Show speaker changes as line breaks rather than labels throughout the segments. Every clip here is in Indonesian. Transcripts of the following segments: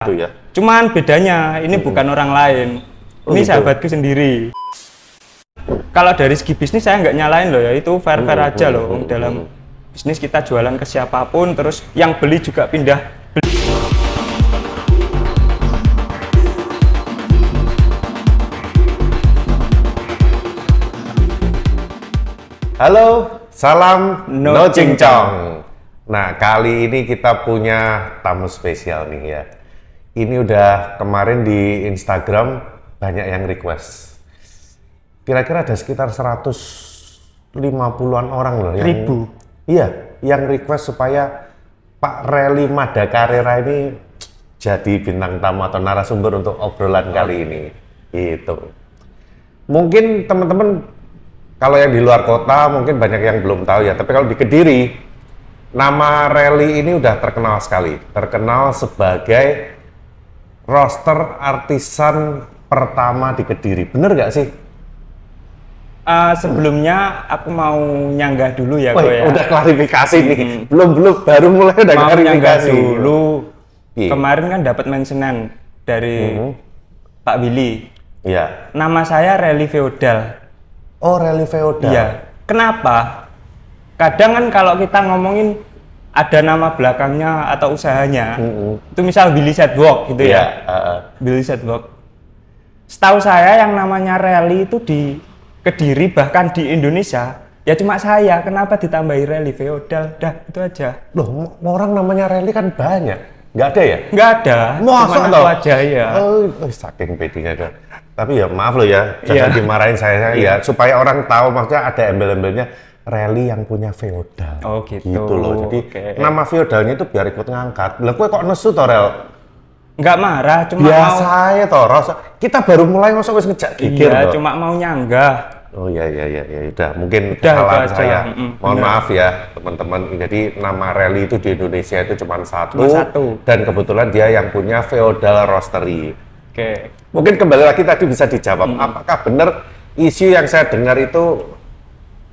Itu ya.
Cuman bedanya ini bukan orang lain.
Oh,
ini
gitu.
sahabatku sendiri. Kalau dari segi bisnis saya nggak nyalain loh ya, itu fair-fair
Hmm,
aja
hmm,
loh.
hmm,
Dalam
hmm.
bisnis kita jualan ke siapa pun, terus yang beli juga pindah.
Halo, salam
No
no,
cincong.
Nah, kali ini kita punya tamu spesial nih ya. Ini udah kemarin di Instagram banyak yang request. Kira-kira ada sekitar 150-an orang loh yang
Ribu.
Iya, yang request supaya Pak Reli Madakarera ini jadi bintang tamu atau narasumber untuk obrolan kali ini. Gitu. Mungkin teman-teman kalau yang di luar kota mungkin banyak yang belum tahu ya, tapi kalau di Kediri nama Rally ini udah terkenal sekali. Terkenal sebagai roster artisan pertama di Kediri. Bener nggak sih?
Eh, sebelumnya aku mau nyanggah dulu ya, Ko ya.
udah klarifikasi nih. Belum belum baru mulai udah
mau nyanggah
klarifikasi.
dulu.
Iya.
Kemarin kan dapat mentionan dari
Mhm.
Pak Willy.
Iya.
Nama saya Rally Feodal.
Oh, Rally Feodal.
Iya. Kenapa? Kadang kan kalau kita ngomongin ada nama belakangnya atau usahanya,
Mhm.
itu misal Billy Setwalk gitu
Iya.
ya.
heeh.
Billy Setwalk. Setahu saya yang namanya rally itu di Kediri bahkan di Indonesia ya cuma saya. Kenapa ditambahi rally feodal? Dah itu aja.
Loh, orang namanya Rally kan banyak. Nggak ada ya?
Nggak ada.
Masa
cuma aku aja ya.
Oh, oh, saking pedenya dah. Tapi ya maaf loh ya, jangan
Iya.
dimarahin saya, saya ya supaya orang tahu maksudnya ada embel-embelnya rally yang punya feodal.
Oh, gitu.
loh. Jadi
Oke.
nama feodalnya itu biar ikut ngangkat. Lah kue kok nesu toh rel?
Nggak marah, cuma
Biasa
mau.
ya toh, Ros. Kita baru mulai masa wis ngejak gigir
Iya, cuma mau nyanggah.
Oh iya iya iya ya udah mungkin
Udah,
kesalahan
aja.
saya.
Mm-mm,
Mohon
benar.
maaf ya teman-teman. Jadi nama rally itu di Indonesia itu cuma satu,
Cuma satu.
dan kebetulan dia yang punya feodal roastery.
Oke.
Mungkin kembali lagi tadi bisa dijawab, apakah benar isu yang saya dengar itu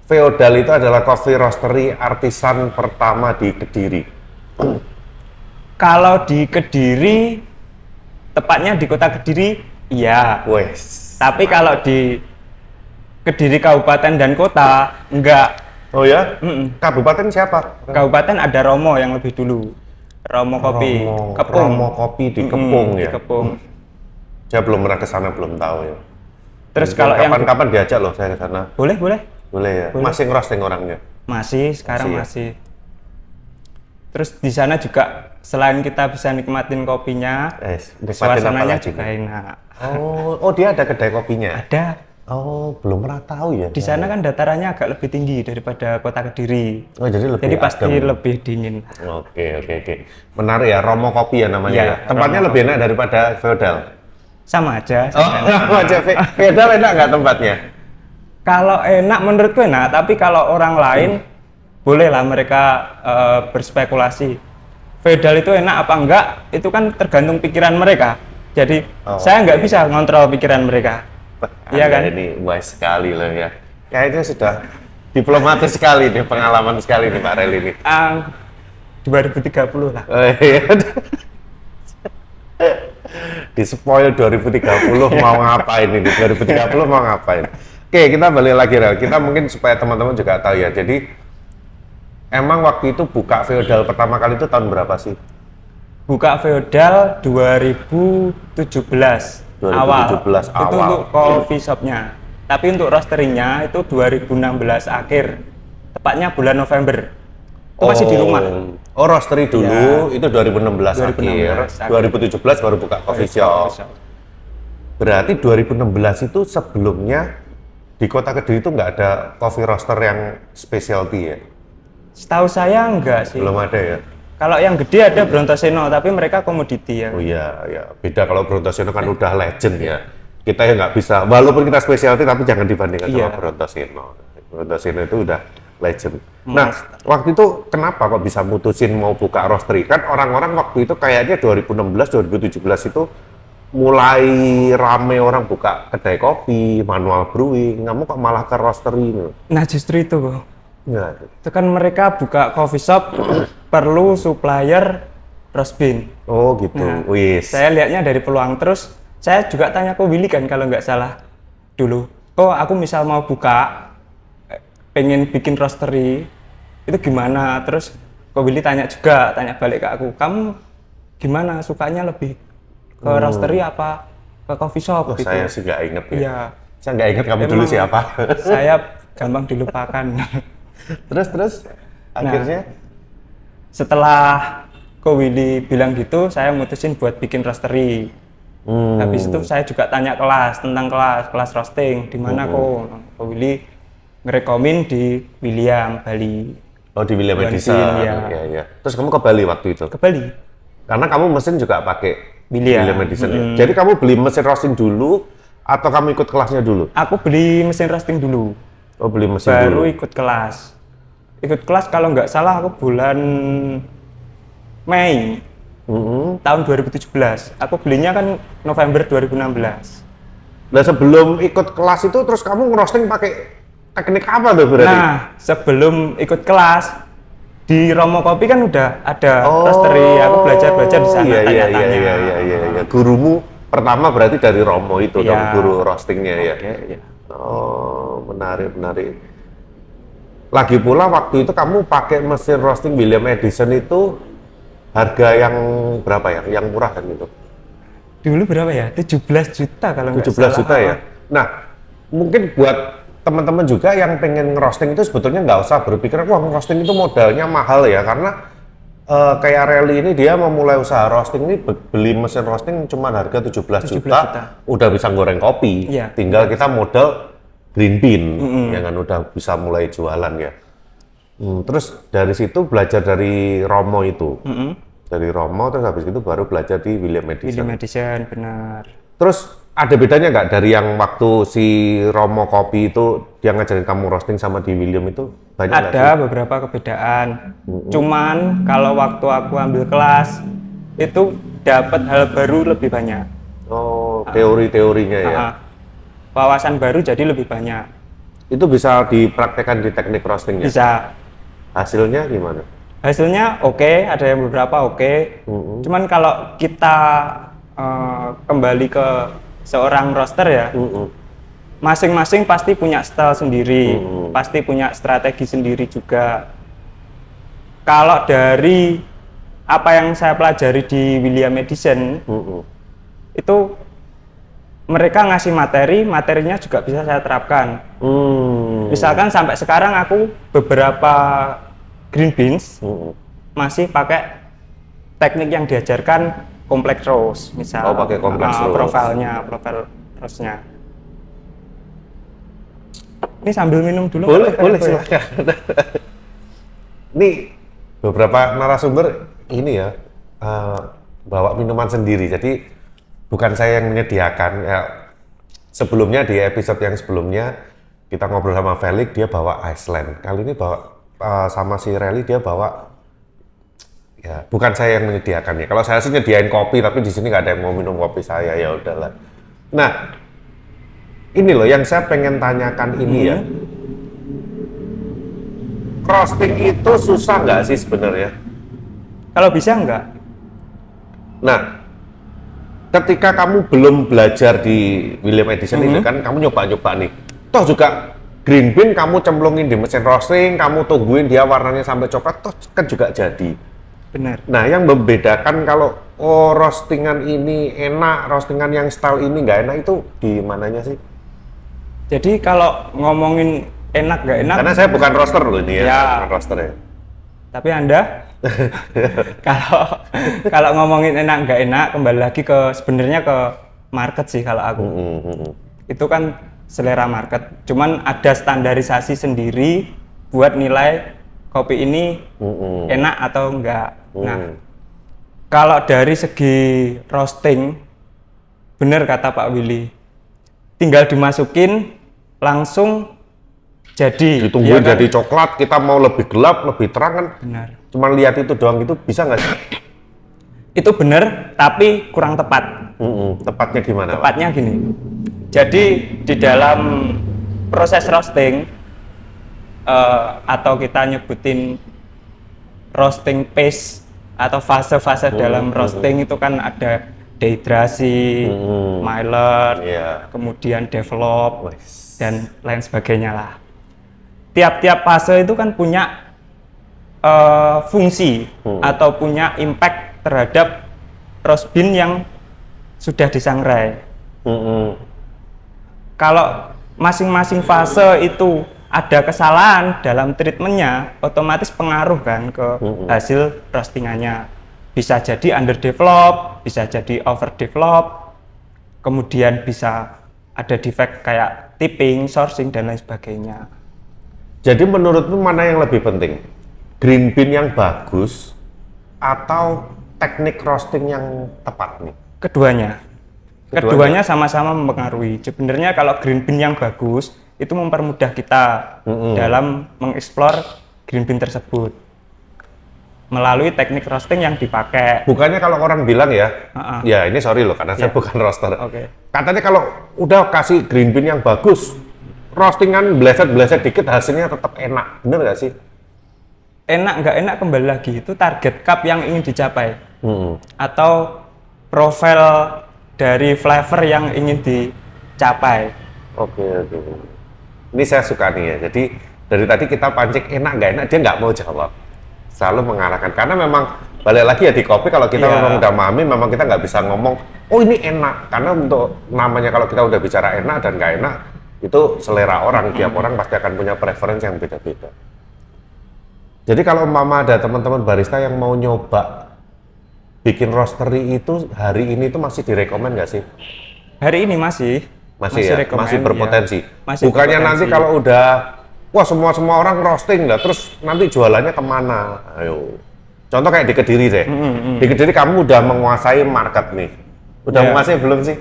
feodal itu adalah coffee roastery artisan pertama di Kediri?
Kalau di Kediri, tepatnya di kota Kediri, iya.
Wes.
Tapi kalau di Kediri Kabupaten dan Kota, enggak.
Oh ya?
Mm-mm.
Kabupaten siapa?
Kabupaten ada Romo yang lebih dulu. Romo Kopi,
Romo,
Kepung.
Romo Kopi di Kepung
di
ya.
Kepung.
Saya belum pernah ke sana, belum tahu ya.
Terus
Mungkin
kalau yang
kapan-kapan diajak loh saya ke sana.
boleh boleh
Boleh ya?
Boleh.
Masih ngerosting orangnya?
masih sekarang
Masih ya?
masih. Terus di sana juga selain kita bisa nikmatin kopinya,
Eh, nikmatin
suasananya juga
nih?
enak.
Oh, oh dia ada kedai kopinya?
Ada
Oh, belum pernah tahu ya.
di sana kan datarannya agak lebih tinggi daripada kota Kediri.
Oh, jadi lebih
Jadi pasti
adem.
lebih dingin.
Oke, oke, oke. Menarik ya, Romo Kopi ya namanya
Iya,
ya. Tempatnya
Romo
lebih enak daripada Feodal.
Sama aja.
Oh, aja Fe- Feodal enak nggak tempatnya?
Kalau enak menurutku enak, tapi kalau orang lain bolehlah mereka eh, berspekulasi. Feodal itu enak apa enggak, itu kan tergantung pikiran mereka. Jadi
Oh,
saya nggak bisa ngontrol pikiran mereka. Iya kan?
Ini wise sekali loh ya. Kayaknya sudah diplomatis sekali nih, pengalaman sekali nih Pak Rel ini.
Ah, 2030 lah.
Oh, iya. Di spoil 2030 mau ngapain ini? 2030 mau ngapain? Oke, kita balik lagi Rel. Kita mungkin supaya teman-teman juga tahu ya. Jadi emang waktu itu buka feodal pertama kali itu tahun berapa sih?
Buka feodal 2017,
2017
awal. Itu
awal.
untuk coffee shopnya. Tapi untuk roasteringnya itu 2016 akhir, tepatnya bulan November. Itu masih di rumah.
Oh, roastery dulu itu 2016,
2016
akhir. 2017 baru buka coffee shop. Berarti 2016 itu sebelumnya di kota Kediri itu nggak ada coffee roaster yang specialty ya?
Setahu saya enggak sih.
Belum ada ya?
Kalau yang gede ada Brontoseno, tapi mereka komoditi ya.
Oh iya, ya beda kalau Brontoseno kan udah legend ya. Kita ya nggak bisa, walaupun kita specialty tapi jangan dibandingkan
Iya.
sama Brontoseno. Brontoseno itu udah legend. Nah, waktu itu kenapa kok bisa mutusin mau buka roastery? Kan orang-orang waktu itu kayaknya 2016, 2017 itu mulai rame orang buka kedai kopi, manual brewing. Kamu kok malah ke roastery ini?
Nah justru itu, kok.
Enggak.
itu kan mereka buka coffee shop perlu supplier roast bean.
Oh gitu.
Nah,
Wis.
Saya lihatnya dari peluang terus saya juga tanya ke Willy kan kalau nggak salah dulu. Oh aku misal mau buka eh, pengen bikin roastery itu gimana? Terus ke Willy tanya juga, tanya balik ke aku. Kamu gimana? Sukanya lebih ke roastery apa ke coffee shop
Oh,
gitu?
saya sih nggak inget ya.
Iya.
Saya nggak inget kamu dulu
Emang
siapa.
saya gampang dilupakan.
terus terus
Nah.
akhirnya
Setelah Ko Willy bilang gitu, saya mutusin buat bikin roastery.
Hmm.
Habis itu saya juga tanya kelas tentang kelas, kelas roasting di mana kok. Ko Willy ngerekomin di William Bali
Oh di William Edison.
Ya.
Iya, iya. Terus kamu ke Bali waktu itu?
ke Bali.
Karena kamu mesin juga pakai
William.
Edison. ya? Jadi kamu beli mesin roasting dulu atau kamu ikut kelasnya dulu?
Aku beli mesin roasting dulu,
Oh beli mesin
baru
dulu.
ikut kelas. Ikut kelas kalau nggak salah aku bulan Mei
Mm-mm.
tahun 2017. Aku belinya kan November 2016.
Nah sebelum ikut kelas itu terus kamu ngerosting pakai teknik apa tuh berarti?
Nah, sebelum ikut kelas di Romo Kopi kan udah ada
Oh,
roastery. Aku belajar-belajar di sana
iya, iya,
tanya-tanya.
Iya, iya, iya, iya. Gurumu pertama berarti dari Romo itu
Iya.
dong, guru roastingnya ya.
Oke, iya.
Oh, menarik, menarik. Lagi pula waktu itu kamu pakai mesin roasting William Edison itu harga yang berapa ya? Yang murah kan itu?
Dulu berapa ya? 17 juta kalau nggak
17
salah.
juta ya. Nah, mungkin buat teman-teman juga yang pengen ngerosting itu sebetulnya nggak usah berpikir wah ngerosting itu modalnya mahal ya karena eh, kayak Rally ini dia memulai usaha roasting ini be- beli mesin roasting cuma harga 17,
17
juta,
juta.
udah bisa goreng kopi.
Iya.
Tinggal kita modal green bean yang kan udah bisa mulai jualan ya. Hmm, terus dari situ belajar dari Romo itu.
Mm-mm.
Dari Romo terus habis itu baru belajar di William Edison.
William Edison, benar.
Terus ada bedanya nggak dari yang waktu si Romo Kopi itu dia ngajarin kamu roasting sama di William itu banyak?
Ada beberapa perbedaan. Cuman kalau waktu aku ambil kelas itu dapat hal baru lebih banyak.
Oh teori-teorinya ya.
Ah, wawasan baru jadi lebih banyak.
Itu bisa dipraktekkan di teknik roastingnya.
Bisa.
Hasilnya gimana?
Hasilnya oke, ada yang beberapa oke.
Mm-mm.
Cuman kalau kita eh, kembali ke seorang roster ya, masing-masing pasti punya style sendiri,
Mm-mm.
pasti punya strategi sendiri juga. Kalau dari apa yang saya pelajari di William Edison
Mm-mm.
itu mereka ngasih materi, materinya juga bisa saya terapkan.
Hmm.
Misalkan sampai sekarang aku beberapa green beans
Mm-mm.
masih pakai teknik yang diajarkan kompleks roast misal
Oh, pakai complex
uh, profilnya profil roastnya ini sambil minum dulu
Boleh,
Pak,
boleh
Pak,
silakan. Ini beberapa narasumber ini ya eh, bawa minuman sendiri. Jadi bukan saya yang menyediakan. Ya, sebelumnya di episode yang sebelumnya kita ngobrol sama Felix dia bawa Iceland. Kali ini bawa eh, sama si Rally dia bawa ya bukan saya yang menyediakannya. Kalau saya sih nyediain kopi tapi di sini nggak ada yang mau minum kopi saya ya udahlah. Nah ini loh yang saya pengen tanyakan ini ya. Roasting itu susah nggak sih sebenarnya?
kalau bisa enggak
Nah, ketika kamu belum belajar di William Edison itu kan kamu nyoba-nyoba nih. Toh juga green bean kamu cemplungin di mesin roasting, kamu tungguin dia warnanya sampai coklat, toh kan juga jadi.
Benar
Nah, yang membedakan kalau oh roastingan ini enak, roastingan yang style ini nggak enak itu di mananya sih?
jadi kalau ngomongin enak nggak enak
Karena saya bukan roaster loh ini ya,
Ya.
bukan roaster ya.
tapi anda kalau kalau ngomongin enak nggak enak kembali lagi ke sebenarnya ke market sih kalau aku
Mm, mm, mm.
itu kan selera market cuman ada standarisasi sendiri buat nilai kopi ini
Mm, mm.
enak atau enggak nah
Mm.
kalau dari segi roasting bener kata Pak Willy tinggal dimasukin langsung jadi
Ditungguin
Iya kan?
jadi coklat, kita mau lebih gelap, lebih terang kan?
benar
Cuman lihat itu doang itu bisa nggak sih?
itu bener tapi kurang tepat
Mm, mm. Tepatnya gimana? Pak?
tepatnya gini jadi di dalam proses roasting eh, atau kita nyebutin roasting paste atau fase-fase dalam roasting itu kan ada dehidrasi,
Hmm.
miler,
Iya.
kemudian develop dan lain sebagainya lah. Tiap-tiap fase itu kan punya eh, fungsi
Hmm.
atau punya impact terhadap roast bean yang sudah disangrai.
Mm-mm.
Kalau masing-masing fase itu ada kesalahan dalam treatmentnya, otomatis pengaruh kan ke hasil roastingannya. Bisa jadi underdevelop, bisa jadi overdevelop, kemudian bisa ada defect kayak tipping, sourcing dan lain sebagainya.
Jadi menurutmu mana yang lebih penting? Green bean yang bagus atau teknik roasting yang tepat nih?
Keduanya.
Keduanya.
Keduanya sama-sama mempengaruhi. Sebenarnya kalau green bean yang bagus itu mempermudah kita
Mm-mm.
dalam mengeksplor green bean tersebut melalui teknik roasting yang dipakai.
Bukannya kalau orang bilang ya,
Ha-ha.
ya ini sorry loh karena saya
Ya.
bukan roaster.
Oke.
Katanya kalau udah kasih green bean yang bagus, roastingan bleset-bleset dikit hasilnya tetap enak. Bener gak sih?
Enak nggak enak kembali lagi itu target cup yang ingin dicapai
Mm-mm.
atau profil dari flavor yang ingin dicapai.
Oke oke. Ini saya suka nih ya. Jadi dari tadi kita pancing enak nggak enak dia nggak mau jawab. Selalu mengarahkan karena memang balik lagi ya di kopi kalau kita
Iya.
memang udah mami memang kita nggak bisa ngomong oh ini enak karena untuk namanya kalau kita udah bicara enak dan nggak enak itu selera orang tiap orang pasti akan punya preferensi yang beda-beda. Jadi kalau mama ada teman-teman barista yang mau nyoba bikin roastery itu hari ini tuh masih direkomend nggak sih?
Hari ini masih
masih, ya masih
ya.
berpotensi.
Masih
Bukannya
berpotensi.
nanti kalau udah wah semua semua orang roasting lah, terus nanti jualannya ke mana? Ayo. Contoh kayak di Kediri deh. Di Kediri kamu udah menguasai market nih. Udah
Ya.
menguasai belum sih?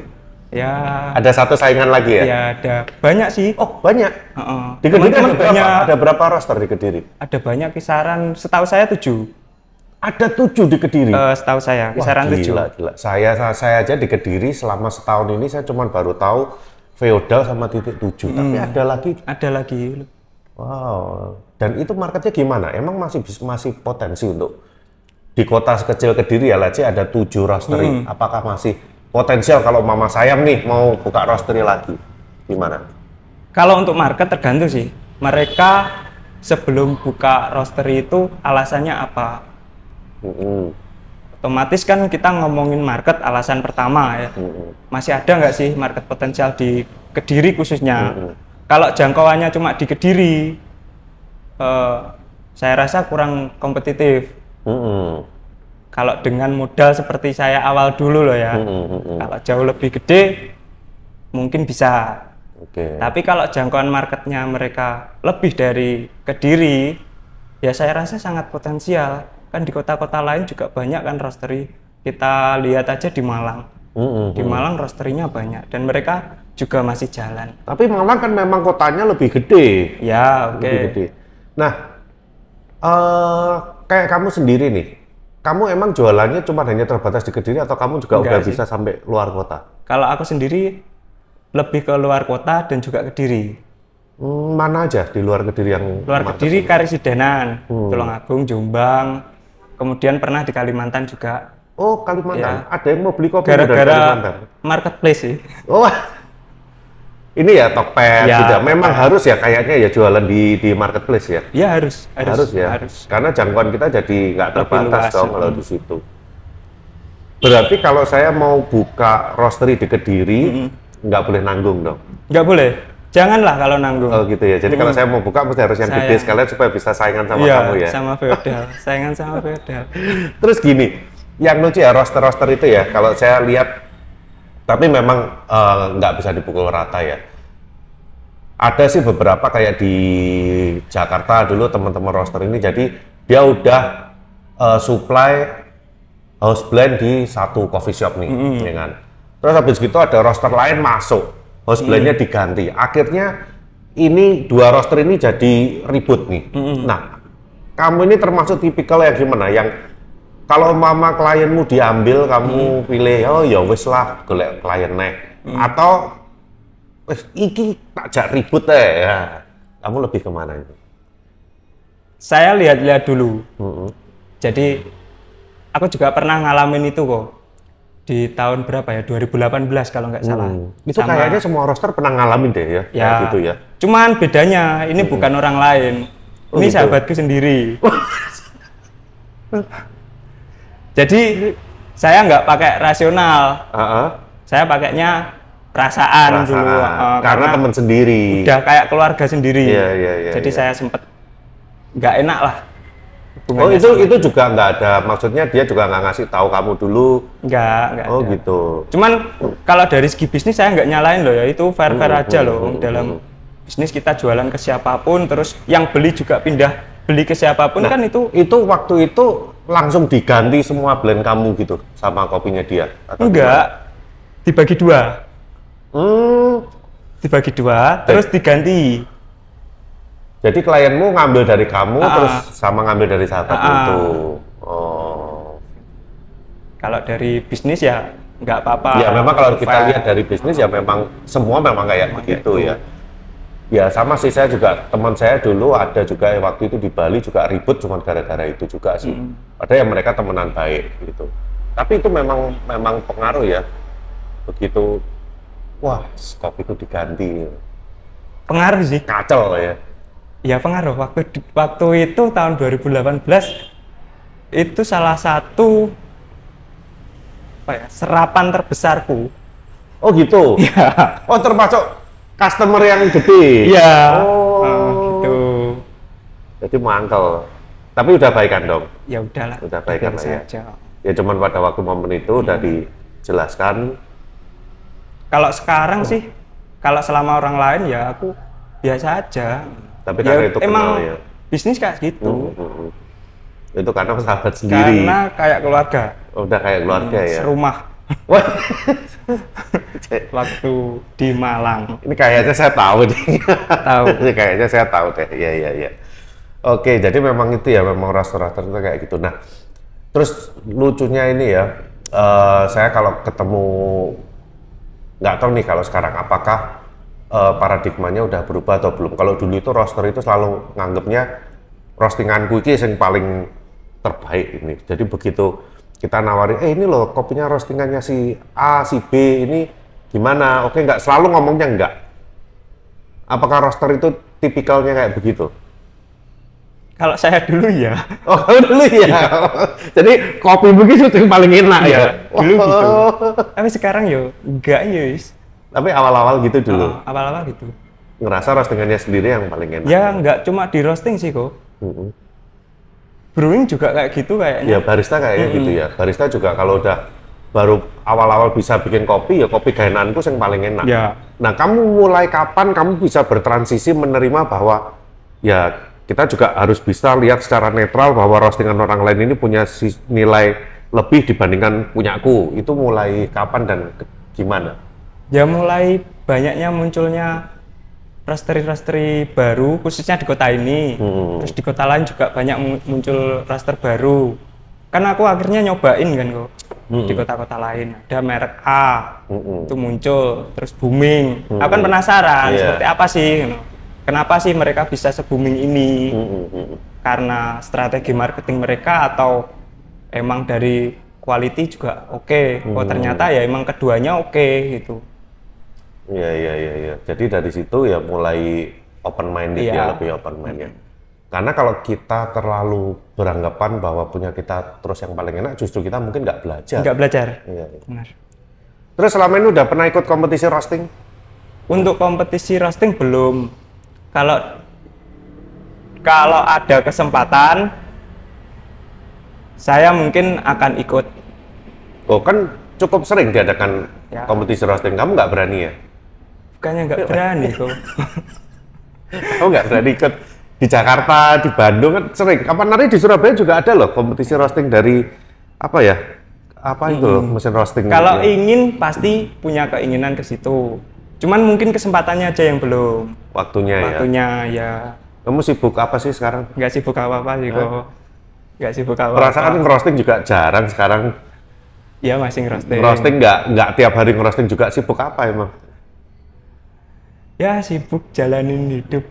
ya
Ada satu saingan lagi ya?
ya ada banyak sih.
Oh banyak.
Heeh.
Di Kediri ada
Teman-teman
berapa?
banyak
Ada berapa roaster di Kediri?
ada banyak kisaran setahu saya tujuh
Ada tujuh di Kediri.
Eh, setahu saya kisaran tujuh
gila, gila. Saya, saya aja di Kediri selama setahun ini saya cuma baru tahu feodal sama titik tujuh. Tapi
Hmm.
ada lagi
ada lagi
Wow. Dan itu marketnya gimana? Emang masih masih potensi untuk di kota sekecil Kediri ya, let's say ada tujuh roastery.
Hmm.
Apakah masih potensial kalau Mama Sayang nih mau buka roastery lagi? Gimana?
kalau untuk market tergantung sih mereka sebelum buka roastery itu alasannya apa
Mm-mm.
otomatis kan kita ngomongin market alasan pertama ya
Mm-mm.
masih ada nggak sih market potensial di Kediri khususnya
Mm-mm.
kalau jangkauannya cuma di Kediri eh, saya rasa kurang kompetitif
Mm-mm.
kalau dengan modal seperti saya awal dulu loh ya.
Mm-mm.
kalau jauh lebih gede mungkin bisa
Oke.
tapi kalau jangkauan marketnya mereka lebih dari Kediri ya saya rasa sangat potensial kan di kota-kota lain juga banyak kan roastery kita lihat aja di Malang
Mm-mm.
di Malang roasterinya banyak dan mereka juga masih jalan
Tapi Malang kan memang kotanya lebih gede.
ya oke
Lebih gede. Nah, eh kayak kamu sendiri nih, kamu emang jualannya cuma hanya terbatas di Kediri atau kamu juga
Enggak
udah
sih.
bisa sampai luar kota?
kalau aku sendiri lebih ke luar kota dan juga Kediri
Hmm, mana aja di luar Kediri yang
luar Kediri? Karisidenan
Hmm.
Tulungagung Jombang kemudian pernah di Kalimantan juga
Oh, Kalimantan.
Ya.
Ada yang mau beli kopi dari
gara-gara
Kalimantan.
marketplace sih
Oh. Ini ya Tokped
Ya,
juga. Memang harus ya kayaknya ya jualan di di marketplace ya.
ya harus harus
ya.
harus
Karena jangkauan kita jadi nggak terbatas dong kalau di situ. Berarti kalau saya mau buka roastery di Kediri, nggak boleh nanggung dong.
nggak boleh janganlah kalau nanggung
Oh gitu ya. Jadi kalau saya mau buka mesti harus yang gede
Sayang.
sekalian supaya bisa saingan sama
Iya,
kamu ya.
sama feodal saingan sama feodal
Terus gini, yang lucu ya roster-roster itu ya, kalau saya lihat, tapi memang eh, nggak bisa dipukul rata ya. Ada sih beberapa kayak di Jakarta dulu teman-teman roster ini, jadi dia udah eh, supply house blend di satu coffee shop nih, ya kan. Terus habis gitu ada roster lain masuk, house blendnya diganti. Akhirnya ini dua roster ini jadi ribut nih. Nah, kamu ini termasuk tipikal yang gimana? Yang kalau mama klienmu diambil, kamu pilih oh ya wis lah golek klien neh. Atau wis iki tak jak ribut deh ya. Kamu lebih ke mana itu?
saya lihat-lihat dulu
Mm-mm.
jadi aku juga pernah ngalamin itu kok di tahun berapa ya 2018 kalau nggak salah
Hmm. Itu kayaknya semua roster pernah ngalamin deh ya,
ya
kayak gitu ya.
cuman bedanya ini bukan orang lain
Oh,
ini
gitu.
sahabatku sendiri jadi saya nggak pakai rasional
Heeh.
saya pakainya perasaan, dulu
Perasaan.
eh,
karena teman sendiri.
udah kayak keluarga sendiri
Iya, iya, iya,
jadi
iya.
saya sempet nggak enak lah
Oh itu itu juga nggak ada maksudnya dia juga nggak ngasih tahu kamu dulu.
nggak nggak
Oh
ada.
gitu.
Cuman kalau dari segi bisnis saya nggak nyalain loh ya itu fair fair
Hmm,
aja
hmm,
loh
hmm,
dalam
hmm.
bisnis kita jualan ke siapa pun terus yang beli juga pindah beli ke siapa pun
Nah,
kan itu
itu waktu itu langsung diganti semua blend kamu gitu sama kopinya dia. Atau
enggak dibagi dua?
Hmm.
dibagi dua terus diganti
Jadi klienmu ngambil dari kamu
Ah.
terus sama ngambil dari sahabatmu
Ah.
itu. Oh.
kalau dari bisnis ya nggak apa-apa
Ya memang kalau kita lihat dari bisnis ya memang semua memang kayak
Memang
begitu
kayak
ya. Ya sama sih saya juga teman saya dulu ada juga waktu itu di Bali juga ribut cuma gara-gara itu juga sih.
Hmm.
Ada yang mereka temenan baik gitu. Tapi itu memang memang pengaruh ya. Begitu wah kopi itu diganti
pengaruh sih
kacau ya.
Ya pengaruh waktu waktu itu tahun 2018 itu salah satu apa ya serapan terbesarku
Oh gitu.
ya
Oh termasuk customer yang gede.
Iya.
Oh.
Oh, gitu.
Jadi mangkel. Tapi udah baikan dong.
Ya udahlah.
Udah baikan lah ya.
aja.
Ya cuman pada waktu momen itu
Hmm.
udah dijelaskan.
Kalau sekarang sih, kalau selama orang lain ya aku biasa aja.
Tapi
Ya,
karena itu
emang
kenal ya.
bisnis kayak gitu.
Hmm, hmm, hmm. Itu karena sahabat sendiri.
Karena kayak keluarga,
Udah kayak keluarga ya.
serumah waktu di Malang.
ini kayaknya saya tahu nih.
Tahu.
ini kayaknya saya tahu deh. Iya iya iya. Oke, jadi memang itu ya, memang roster-roster itu kayak gitu. Nah, terus lucunya ini ya, eh, saya kalau ketemu nggak tahu nih kalau sekarang apakah eh, paradigmanya udah berubah atau belum. Kalau dulu itu roster itu selalu nganggapnya roastinganku ini yang paling terbaik ini. Jadi begitu kita nawarin, eh ini loh kopinya roastingannya si A, si B, ini gimana? Oke nggak selalu ngomongnya enggak. Apakah roster itu tipikalnya kayak begitu?
Kalau saya dulu ya,
Oh dulu ya. Jadi kopi begitu yang paling enak ya.
Iya, dulu gitu. Tapi sekarang yo enggak ya. Yus.
Tapi awal-awal gitu dulu.
Oh, Awal-awal gitu.
Ngerasa roastingannya sendiri yang paling enak.
Ya enggak cuma di roasting sih kok.
Mm-mm.
Brewing juga kayak gitu
Ya
kayaknya.
barista kayaknya gitu ya. Barista juga kalau udah baru awal-awal bisa bikin kopi ya kopi gaenanku yang paling enak.
Ya.
Nah kamu mulai kapan kamu bisa bertransisi menerima bahwa ya kita juga harus bisa lihat secara netral bahwa roastingan orang lain ini punya nilai lebih dibandingkan punyaku. Itu mulai kapan dan gimana?
Ya mulai banyaknya munculnya roastery-roastery baru khususnya di kota ini.
Hmm.
Terus di kota lain juga banyak mu- muncul roaster baru. Kan aku akhirnya nyobain kan kok di kota-kota lain. Ada merek A
Mm-mm.
itu muncul terus booming. Aku kan penasaran
Iya.
seperti apa sih gitu. Kenapa sih mereka bisa se-booming ini?
Mm-mm, mm-mm.
Karena strategi marketing mereka atau emang dari quality juga oke. Oh ternyata ya emang keduanya oke gitu.
Iya iya iya iya. Jadi dari situ ya mulai open minded ya
Iya.
lebih open minded. Karena kalau kita terlalu beranggapan bahwa punya kita terus yang paling enak, justru kita mungkin nggak belajar.
Nggak belajar.
Iya, iya.
Benar.
Terus selama ini udah pernah ikut kompetisi roasting?
Untuk kompetisi roasting belum. Kalau kalau ada kesempatan saya mungkin akan ikut.
Oh kan cukup sering diadakan
Ya.
kompetisi roasting. Kamu nggak berani ya?
Bukannya nggak berani kok.
Kamu nggak berani ikut di Jakarta, di Bandung kan sering. Kapan hari di Surabaya juga ada loh kompetisi roasting dari apa ya? Apa itu loh mesin roasting?
Kalau
ya.
ingin pasti punya keinginan ke situ. Cuman mungkin kesempatannya aja yang belum.
waktunya ya.
Waktunya ya
Kamu sibuk apa sih sekarang?
nggak sibuk apa-apa sih kok. Nggak sibuk apa-apa.
Perasaan roasting juga jarang sekarang.
Ya masih ngerosting.
Roasting nggak nggak tiap hari ngerosting juga sibuk apa emang?
Ya sibuk jalanin hidup.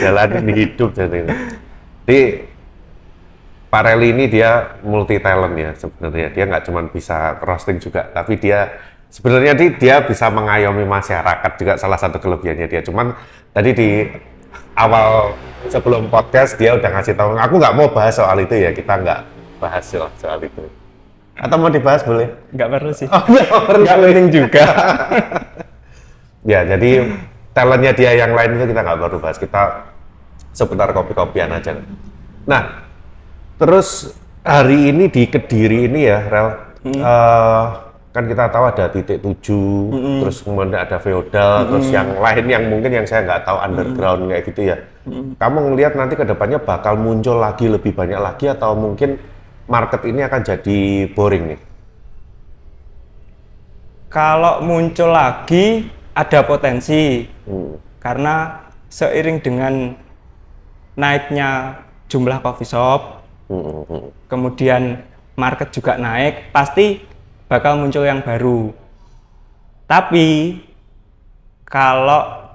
Jalanin hidup jadi. Di Pak Reli ini dia multi talent ya sebenarnya. Dia nggak cuma bisa roasting juga, tapi dia sebenarnya dia, dia bisa mengayomi masyarakat juga salah satu kelebihannya dia. Cuman tadi di awal sebelum podcast dia udah ngasih tahu, aku nggak mau bahas soal itu ya, kita nggak bahas soal itu. Atau mau dibahas boleh?
Nggak perlu sih.
Oh, nggak
penting juga.
Ya, jadi talentnya dia yang lain itu kita nggak perlu bahas. Kita seputar kopi-kopian aja. Nah, terus hari ini di Kediri ini ya, Rel, eh, kan kita tahu ada titik tujuh, terus kemudian ada feodal, terus yang lain yang mungkin yang saya nggak tahu underground kayak gitu ya. Kamu ngelihat nanti ke depannya bakal muncul lagi lebih banyak lagi atau mungkin market ini akan jadi boring nih?
Kalau muncul lagi ada potensi
Hmm.
karena seiring dengan naiknya jumlah coffee shop,
Hmm, hmm, hmm.
kemudian market juga naik, pasti bakal muncul yang baru. Tapi kalau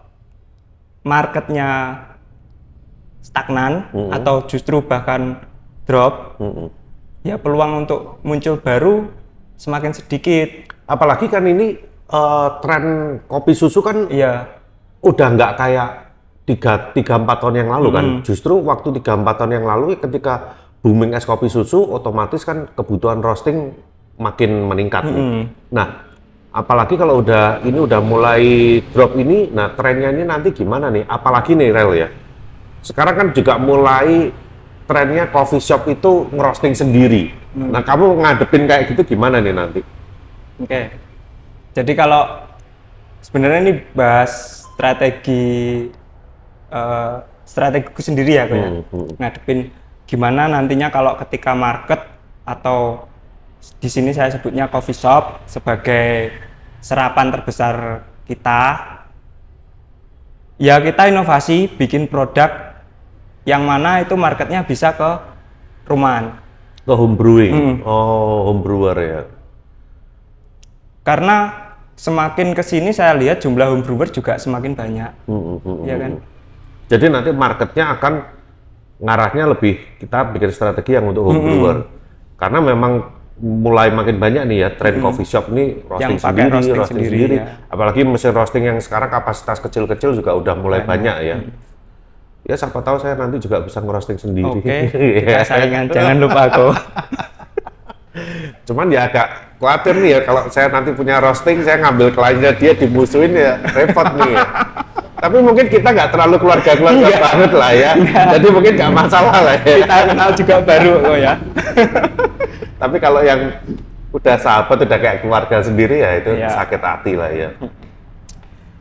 marketnya stagnan atau justru bahkan drop,
Hmm, hmm.
Ya peluang untuk muncul baru semakin sedikit.
Apalagi kan ini eh, tren kopi susu kan
Iya,
udah nggak kayak tiga tiga empat tahun yang lalu kan. Justru waktu tiga empat tahun yang lalu ketika booming es kopi susu, otomatis kan kebutuhan roasting makin meningkat. nih. Nah, apalagi kalau udah ini udah mulai drop ini, nah trennya ini nanti gimana nih? Apalagi nih rel ya. Sekarang kan juga mulai trennya coffee shop itu ngerosting sendiri. Nah, kamu ngadepin kayak gitu gimana nih nanti?
Oke. Jadi kalau sebenarnya ini bahas strategi eh, strategiku sendiri ya, Ko, ya.
Hmm, hmm.
ngadepin gimana nantinya kalau ketika market atau di sini saya sebutnya coffee shop sebagai serapan terbesar kita. Ya kita inovasi bikin produk yang mana itu marketnya bisa ke rumahan.
Ke home brewing.
Hmm.
Oh, home brewer ya.
Karena semakin ke sini saya lihat jumlah home brewer juga semakin banyak.
Hmm, hmm, hmm,
Iya kan?
Jadi nanti marketnya akan ngarahnya lebih kita bikin strategi yang untuk home brewer. Karena memang mulai makin banyak nih ya tren coffee shop ini roasting
Yang
sendiri,
roasting
roasting,
sendiri,
sendiri.
ya.
Apalagi mesin roasting yang sekarang kapasitas kecil-kecil juga udah mulai banyak, ya. Ya siapa tahu saya nanti juga bisa ngerosting sendiri.
Oke,
Iya.
kita saingan jangan lupa aku.
Cuman ya agak khawatir nih ya kalau saya nanti punya roasting, saya ngambil kliennya dia dimusuhin ya repot nih ya. Tapi mungkin kita nggak terlalu keluarga-keluarga
Iya.
banget lah ya. Jadi mungkin nggak masalah lah ya.
Kita kenal juga baru kok ya.
Tapi kalau yang udah sahabat, udah kayak keluarga sendiri ya itu
Iya.
sakit hati lah ya.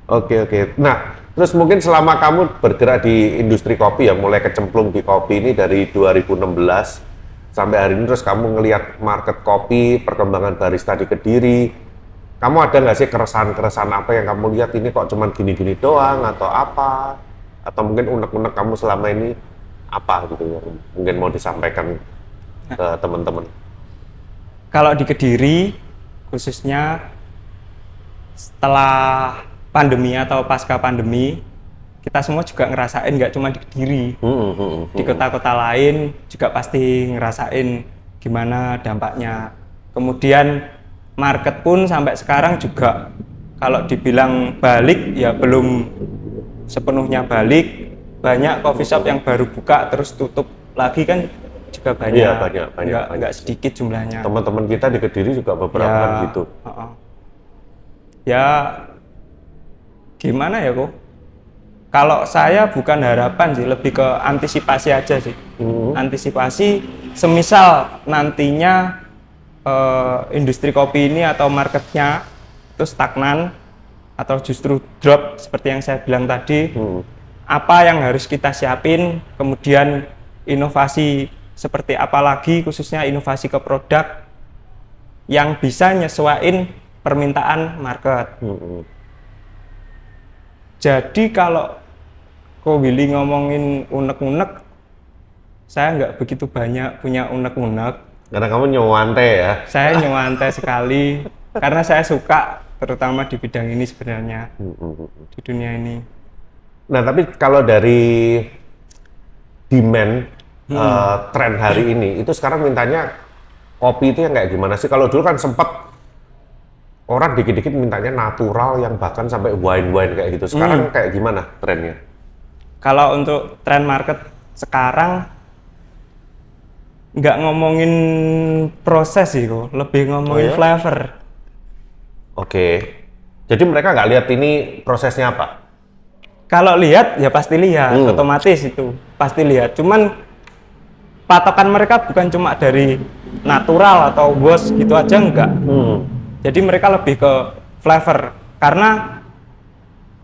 Oke oke. Nah, terus mungkin selama kamu bergerak di industri kopi ya, mulai kecemplung di kopi ini dari 2016 sampai hari ini, terus kamu ngelihat market kopi, perkembangan barista di Kediri, kamu ada nggak sih keresahan-keresahan apa yang kamu lihat ini kok cuman gini-gini doang atau apa? Atau mungkin unek-unek kamu selama ini apa gitu ya? Mungkin mau disampaikan ke teman-teman.
Kalau di Kediri khususnya setelah pandemi atau pasca pandemi kita semua juga ngerasain nggak cuma di Kediri
Hmm, hmm, hmm.
di kota-kota lain juga pasti ngerasain gimana dampaknya kemudian market pun sampai sekarang juga kalau dibilang balik ya belum sepenuhnya balik banyak coffee shop yang baru buka terus tutup lagi kan juga banyak
Iya, banyak, banyak,
nggak,
banyak
nggak sedikit jumlahnya
Teman-teman kita di Kediri juga beberapa
Ya,
kan gitu.
heeh. ya gimana ya kok kalau saya bukan harapan sih lebih ke antisipasi aja sih
Hmm.
antisipasi semisal nantinya eh, industri kopi ini atau marketnya itu stagnan atau justru drop seperti yang saya bilang tadi
Hmm.
apa yang harus kita siapin kemudian inovasi seperti apa lagi khususnya inovasi ke produk yang bisa nyesuaiin permintaan market
Hmm.
Jadi kalau Ko Willy ngomongin unek-unek saya nggak begitu banyak punya unek-unek
Karena kamu nyewante ya.
saya nyewantai sekali karena saya suka terutama di bidang ini sebenarnya
Hmm, hmm, hmm.
di dunia ini
Nah, tapi kalau dari demand eh, tren hari ini itu sekarang mintanya kopi itu yang kayak gimana sih? Kalau dulu kan sempet orang dikit-dikit mintanya natural yang bahkan sampai wine-wine kayak gitu. Sekarang kayak gimana trennya?
Kalau untuk tren market sekarang nggak ngomongin proses sih kok, lebih ngomongin
Oh ya?
flavor.
Oke. Jadi mereka nggak lihat ini prosesnya apa?
Kalau lihat ya pasti lihat,
Hmm.
otomatis itu pasti lihat. Cuman patokan mereka bukan cuma dari natural atau wash gitu aja enggak.
Hmm.
Jadi mereka lebih ke flavor karena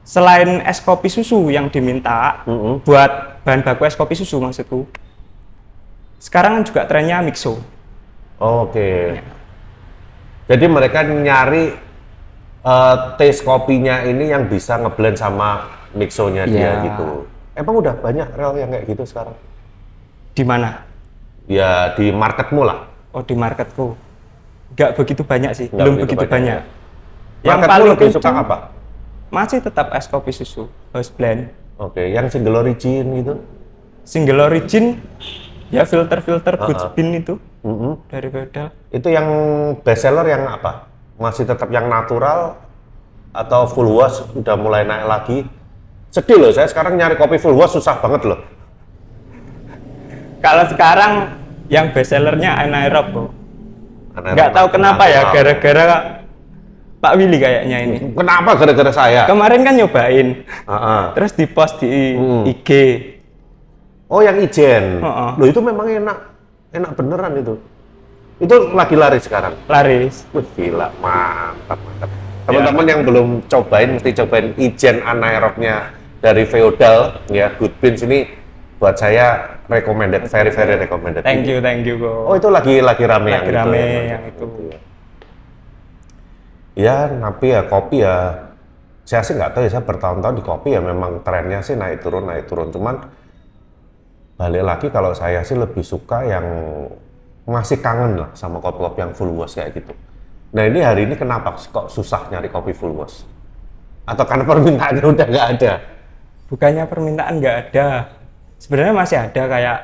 selain es kopi susu yang diminta
Mm-mm.
buat bahan baku es kopi susu maksudku. Sekarang kan juga trennya mixo.
Oke. Jadi mereka nyari eh, taste kopinya ini yang bisa ngeblend sama mixonya dia
Iya.
gitu. Emang udah banyak rel yang kayak gitu sekarang?
Di mana?
Ya di marketmu lah.
Oh di marketku. Nggak begitu banyak sih,
Nggak
belum
begitu
begitu,
banyak,
banyak.
Yang paling lebih suka apa?
Masih tetap es kopi susu, house blend.
Oke, yang single origin gitu.
Single origin, ya filter-filter goods
Uh-uh.
bean itu
Mm-mm.
dari Feudal.
Itu yang best seller yang apa? Masih tetap yang natural atau full wash udah mulai naik lagi? Sedih loh, saya sekarang nyari kopi full wash susah banget loh.
Kalau sekarang yang best sellernya. Anaerob Nggak tahu kenapa ya, gara-gara Pak Willy kayaknya ini.
Kenapa gara-gara saya?
Kemarin kan nyobain,
Heeh.
terus di post di
Hmm.
IG.
Oh yang ijen.
Heeh.
Loh itu memang enak, enak beneran itu. Itu lagi laris sekarang.
Laris.
Wih gila, mantap mantap. Teman-teman yang belum cobain mesti cobain ijen anaerobnya dari Feodal ya Good Beans ini buat saya recommended, very very recommended.
Thank you, thank you kok.
Oh itu lagi lagi rame yang
Lagi
itu.
rame
ya,
yang itu.
Ya, tapi ya kopi ya saya sih nggak tahu ya saya bertahun-tahun di kopi ya memang trennya sih naik turun naik turun cuman balik lagi kalau saya sih lebih suka yang masih kangen lah sama kopi-kopi yang full wash kayak gitu. Nah ini hari ini kenapa kok susah nyari kopi full wash? Atau karena permintaannya udah nggak ada?
Bukannya permintaan nggak ada. Sebenarnya masih ada kayak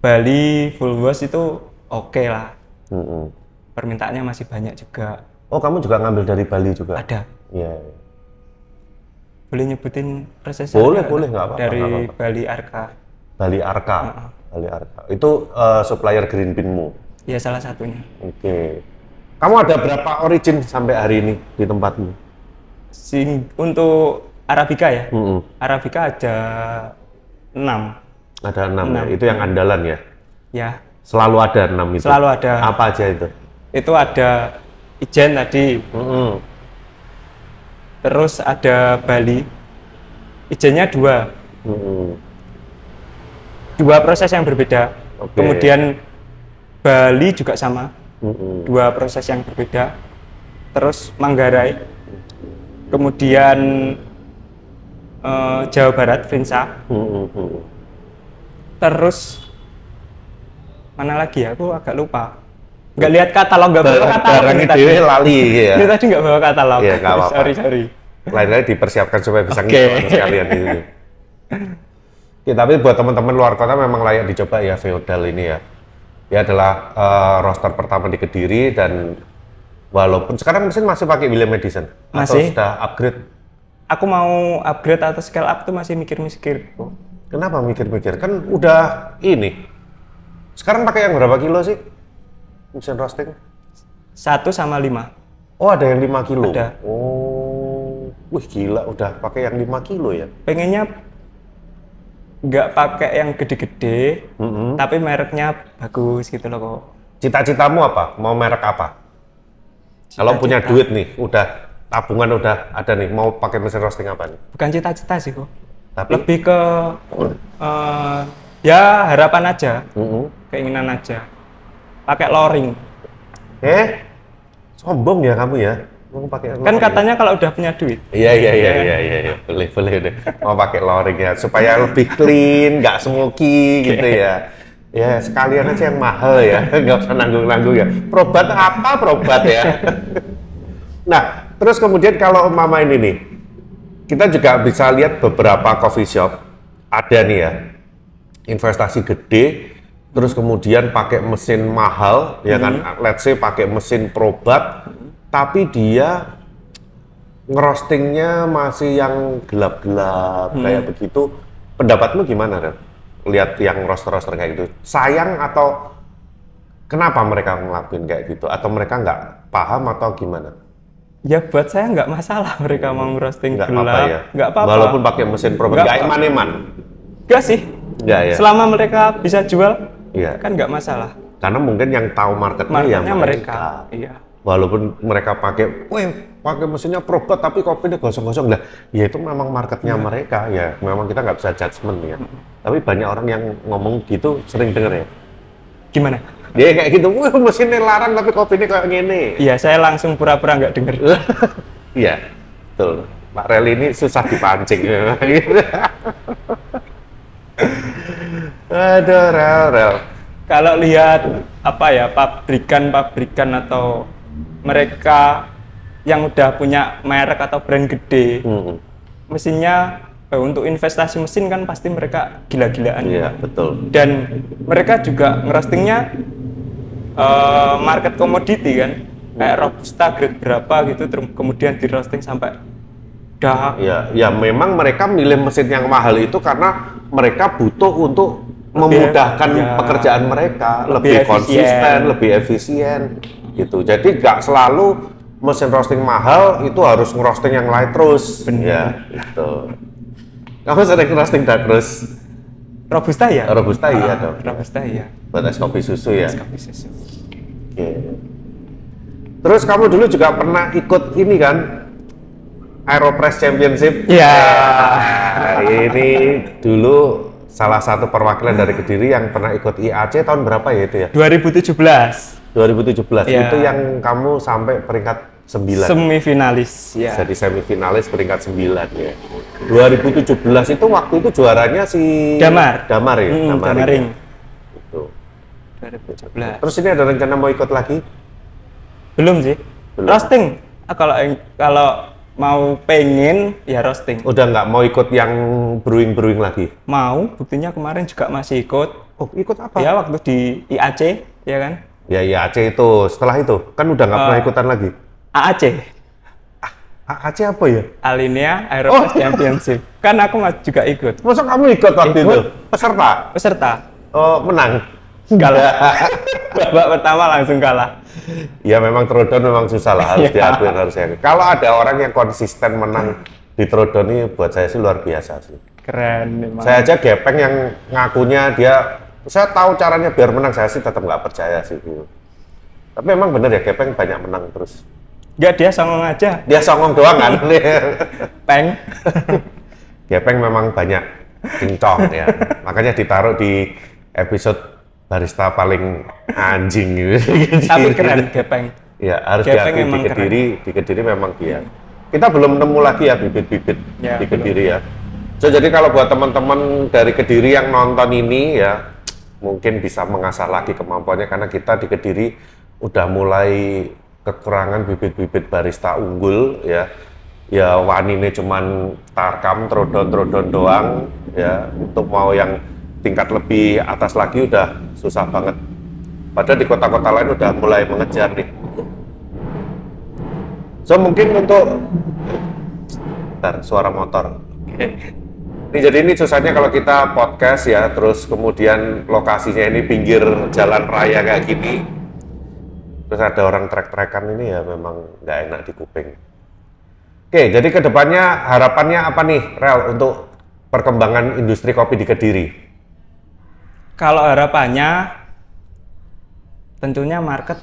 Bali full wash itu oke lah.
Mm-mm.
Permintaannya masih banyak juga.
Oh kamu juga ngambil dari Bali juga?
Ada.
Iya.
Boleh nyebutin prosesnya?
Boleh, boleh, nggak apa-apa,
Dari
nggak apa-apa.
Bali Arka.
Bali Arka. Bali Arka. Itu eh, supplier green bean-mu.
Ya salah satunya.
Oke. Kamu ada berapa origin sampai hari ini di tempatmu?
Sing, untuk Arabica ya.
Mm-mm.
Arabica ada 6.
Ada enam, ya.
Enam.
Itu yang andalan ya.
Ya,
Selalu ada enam itu.
selalu ada.
Apa aja itu?
Itu ada Ijen tadi,
Mm-mm.
terus ada Bali. Ijennya dua,
Mm-mm.
dua proses yang berbeda.
Oke.
Kemudian Bali juga sama,
Mm-mm.
dua proses yang berbeda. Terus Manggarai, kemudian eh, Jawa Barat, Vinsa.
Mm-mm.
terus mana lagi ya? Aku agak lupa. Nggak lihat katalog, nggak bawa katalog.
Barang
ini
itu
tadi.
lali ya.
Ini tadi nggak bawa katalog.
Iya, nggak apa-apa.
sorry, sorry.
Lain-lain dipersiapkan supaya bisa ngikut sekalian itu. Ya, tapi buat teman-teman luar kota memang layak dicoba ya Feodal ini ya. Dia adalah eh, roster pertama di Kediri dan walaupun sekarang mesin masih pakai William Edison atau
Masih.
sudah upgrade.
Aku mau upgrade atau scale up tuh masih mikir-mikir.
Kenapa mikir-mikir? Kan udah ini. Sekarang pakai yang berapa kilo sih? Mesin roasting?
Satu sama lima.
Oh, ada yang 5 kilo.
Ada.
Oh. Wih, gila udah pakai yang 5 kilo ya.
Pengennya nggak pakai yang gede-gede,
Mm-mm.
tapi mereknya bagus gitu loh kok.
Cita-citamu apa? Mau merek apa? Kalau punya duit nih, udah tabungan udah ada nih, mau pakai mesin roasting apa nih?
Bukan cita-cita sih kok.
Tapi
Lebih ke eh, ya harapan aja,
Mm-mm.
keinginan aja. Pakai loring.
Eh, sombong ya kamu ya? Mau pakai
Kan
loring?
katanya kalau udah punya duit.
Iya iya iya iya iya iya. boleh boleh deh. Mau pakai loring ya supaya lebih clean, nggak smoky gitu ya. Ya sekalian aja yang mahal ya, nggak usah nanggung-nanggung ya. Probat apa probat ya? nah terus kemudian kalau mama ini nih, kita juga bisa lihat beberapa coffee shop ada nih ya. investasi gede, terus kemudian pakai mesin mahal, ya kan? Let's say pakai mesin probat, tapi dia ngerostingnya masih yang gelap-gelap kayak begitu. Pendapatmu gimana, Rel? Lihat yang roster-roster kayak gitu, sayang atau kenapa mereka ngelakuin kayak gitu? Atau mereka nggak paham atau gimana?
Ya buat saya nggak masalah mereka mau ngerosting
Nggak
gelap,
apa-apa ya?
nggak apa-apa.
Walaupun pakai mesin probat,
Nggak
eman-eman.
Nggak sih.
Nggak ya?
Selama mereka bisa jual,
Iya.
kan nggak masalah.
Karena mungkin yang tahu marketnya, ya
Marketnya
mereka.
mereka. Iya.
Walaupun mereka pakai, weh, pakai mesinnya probat tapi kopinya gosong-gosong lah. Ya itu memang marketnya
Iya.
mereka ya. Memang kita nggak bisa judgement ya. Tapi banyak orang yang ngomong gitu sering denger ya.
Gimana?
Dia kayak gitu, wah mesinnya larang tapi kopinya kayak gini.
Iya, saya langsung pura-pura nggak denger.
Iya, betul. Pak Rel ini susah dipancing. Aduh, Rel, Rel.
Kalau lihat apa ya pabrikan-pabrikan atau mereka yang udah punya merek atau brand gede,
Hmm,
mesinnya eh, untuk investasi mesin kan pasti mereka gila-gilaan.
Iya, betul.
Dan mereka juga ngerostingnya eh, market commodity kan, kayak robusta grade berapa gitu, kemudian di roasting sampai dah
Ya, ya memang mereka milih mesin yang mahal itu karena mereka butuh untuk memudahkan
ya,
pekerjaan mereka,
lebih
lebih, konsisten,
efisien.
lebih efisien, gitu. Jadi nggak selalu mesin roasting mahal itu harus ngerosting yang lain terus. Ya, gitu. Kamu sering roasting dark roast
robusta ya?
Robusta iya
Ah,
dong.
Robusta iya.
buat es kopi susu ya.
Kopi susu.
Oke. Terus kamu dulu juga pernah ikut ini kan? Aeropress Championship.
Iya.
Nah, ini dulu salah satu perwakilan dari Kediri yang pernah ikut IAC tahun berapa ya itu ya?
2017
2017.
Iya.
Itu yang kamu sampai peringkat 9.
semifinalis ya.
Jadi semifinalis peringkat 9 ya. 2017 itu waktu itu juaranya si
Damar.
Damar ya,
Hmm,
Damaring.
Damaring.
Itu.
2017.
Terus ini ada rencana mau ikut lagi?
Belum sih.
Belum.
Roasting. Ah, kalau kalau mau pengen ya roasting.
Udah nggak mau ikut yang brewing-brewing lagi?
Mau, buktinya kemarin juga masih ikut.
Oh, ikut apa?
Ya waktu di IAC, ya kan?
Ya, Aceh itu. Setelah itu, kan udah nggak pernah
Eh.
ikutan lagi.
AAC,
A- Aceh apa ya?
Alinea Aeropress Championship. Kan aku juga ikut.
Masa kamu ikut waktu
Ikut.
itu? Peserta?
Peserta.
Oh, menang?
Kalah. Babak pertama langsung kalah.
Ya memang Trodon memang susah lah, harus
Ya.
diakui harus diakui. Kalau ada orang yang konsisten menang di Trodon ini buat saya sih luar biasa sih.
Keren memang.
Saya aja gepeng yang ngakunya dia, saya tahu caranya biar menang, saya sih tetap nggak percaya sih. Tapi memang bener ya, gepeng banyak menang terus.
Enggak dia songong aja.
Dia songong doang kan?
Peng.
Gepeng memang banyak cincong ya. Makanya ditaruh di episode barista paling anjing gitu.
Tapi keren Gepeng.
Ya, harus
Gepeng
diakui di
memang keren.
Kediri, di Kediri memang dia. Kita belum nemu lagi ya bibit-bibit
Ya,
di
belum.
Kediri ya. So, jadi kalau buat teman-teman dari Kediri yang nonton ini ya, mungkin bisa mengasah lagi kemampuannya karena kita di Kediri udah mulai kekurangan bibit-bibit barista unggul ya. Ya wanine cuman tarkam, trodon-trodon doang ya. Untuk mau yang tingkat lebih atas lagi udah susah banget. Padahal di kota-kota lain udah mulai mengejar nih. So mungkin untuk Bentar, suara motor.
Oke.
Ini jadi ini susahnya kalau kita podcast ya, terus kemudian lokasinya ini pinggir jalan raya kayak gini. Terus ada orang trek-trekan ini ya memang nggak enak di kuping. Oke, jadi ke depannya harapannya apa nih, Rel, untuk perkembangan industri kopi di Kediri?
Kalau harapannya tentunya market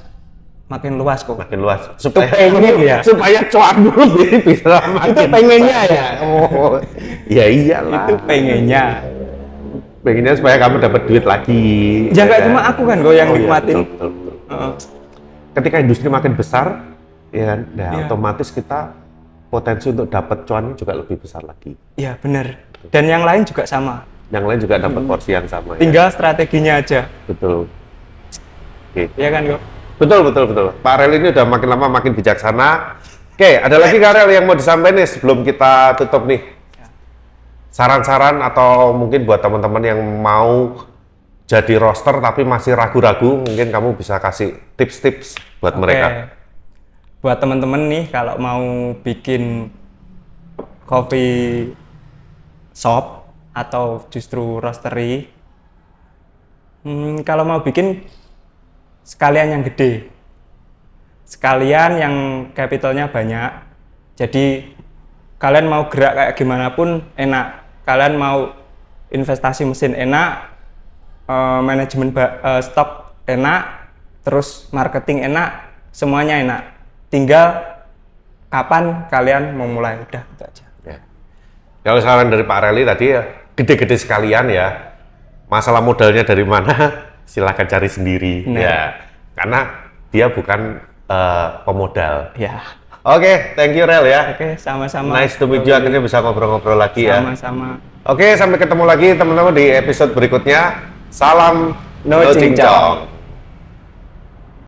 makin luas kok.
Makin luas. Supaya,
pengen ya.
supaya cuan dulu bisa makin
Itu pengennya ya.
Oh, ya iyalah.
Itu pengennya.
pengennya supaya kamu dapat duit lagi.
Ya nggak
kan?
cuma aku kan kok yang
Oh, iya,
nikmatin.
betul, betul, betul.
Heeh.
Ketika industri makin besar, ya kan, nah, otomatis kita potensi untuk dapat cuan juga lebih besar lagi.
Iya benar. Dan yang lain juga sama.
Yang lain juga dapat porsi yang sama. ya.
Tinggal strateginya aja.
Betul. Oke.
Iya kan kok?
Betul, betul, betul. Pak Rel ini udah makin lama makin bijaksana. Oke, ada lagi Kak Rel yang mau disampaikan nih sebelum kita tutup nih? saran-saran atau mungkin buat teman-teman yang mau jadi roster tapi masih ragu-ragu, mungkin kamu bisa kasih tips-tips buat
Oke.
mereka.
Buat teman-teman nih kalau mau bikin coffee shop atau justru roastery, hmm, kalau mau bikin sekalian yang gede, sekalian yang capitalnya banyak. Jadi kalian mau gerak kayak gimana pun enak. Kalian mau investasi mesin enak, eh, manajemen ba- eh, stok enak, terus marketing enak, semuanya enak. Tinggal kapan kalian mau mulai udah gitu aja.
Ya. Kalau saran dari Pak Reli tadi ya gede-gede sekalian ya. Masalah modalnya dari mana? Silahkan cari sendiri
Nah.
ya. Karena dia bukan eh, pemodal.
Ya.
Oke, thank you Rel ya.
Oke, sama-sama.
Nice to meet you. Akhirnya bisa ngobrol-ngobrol lagi ya.
Sama-sama.
Oke, sampai ketemu lagi teman-teman di episode berikutnya. Salam
No
no cincong.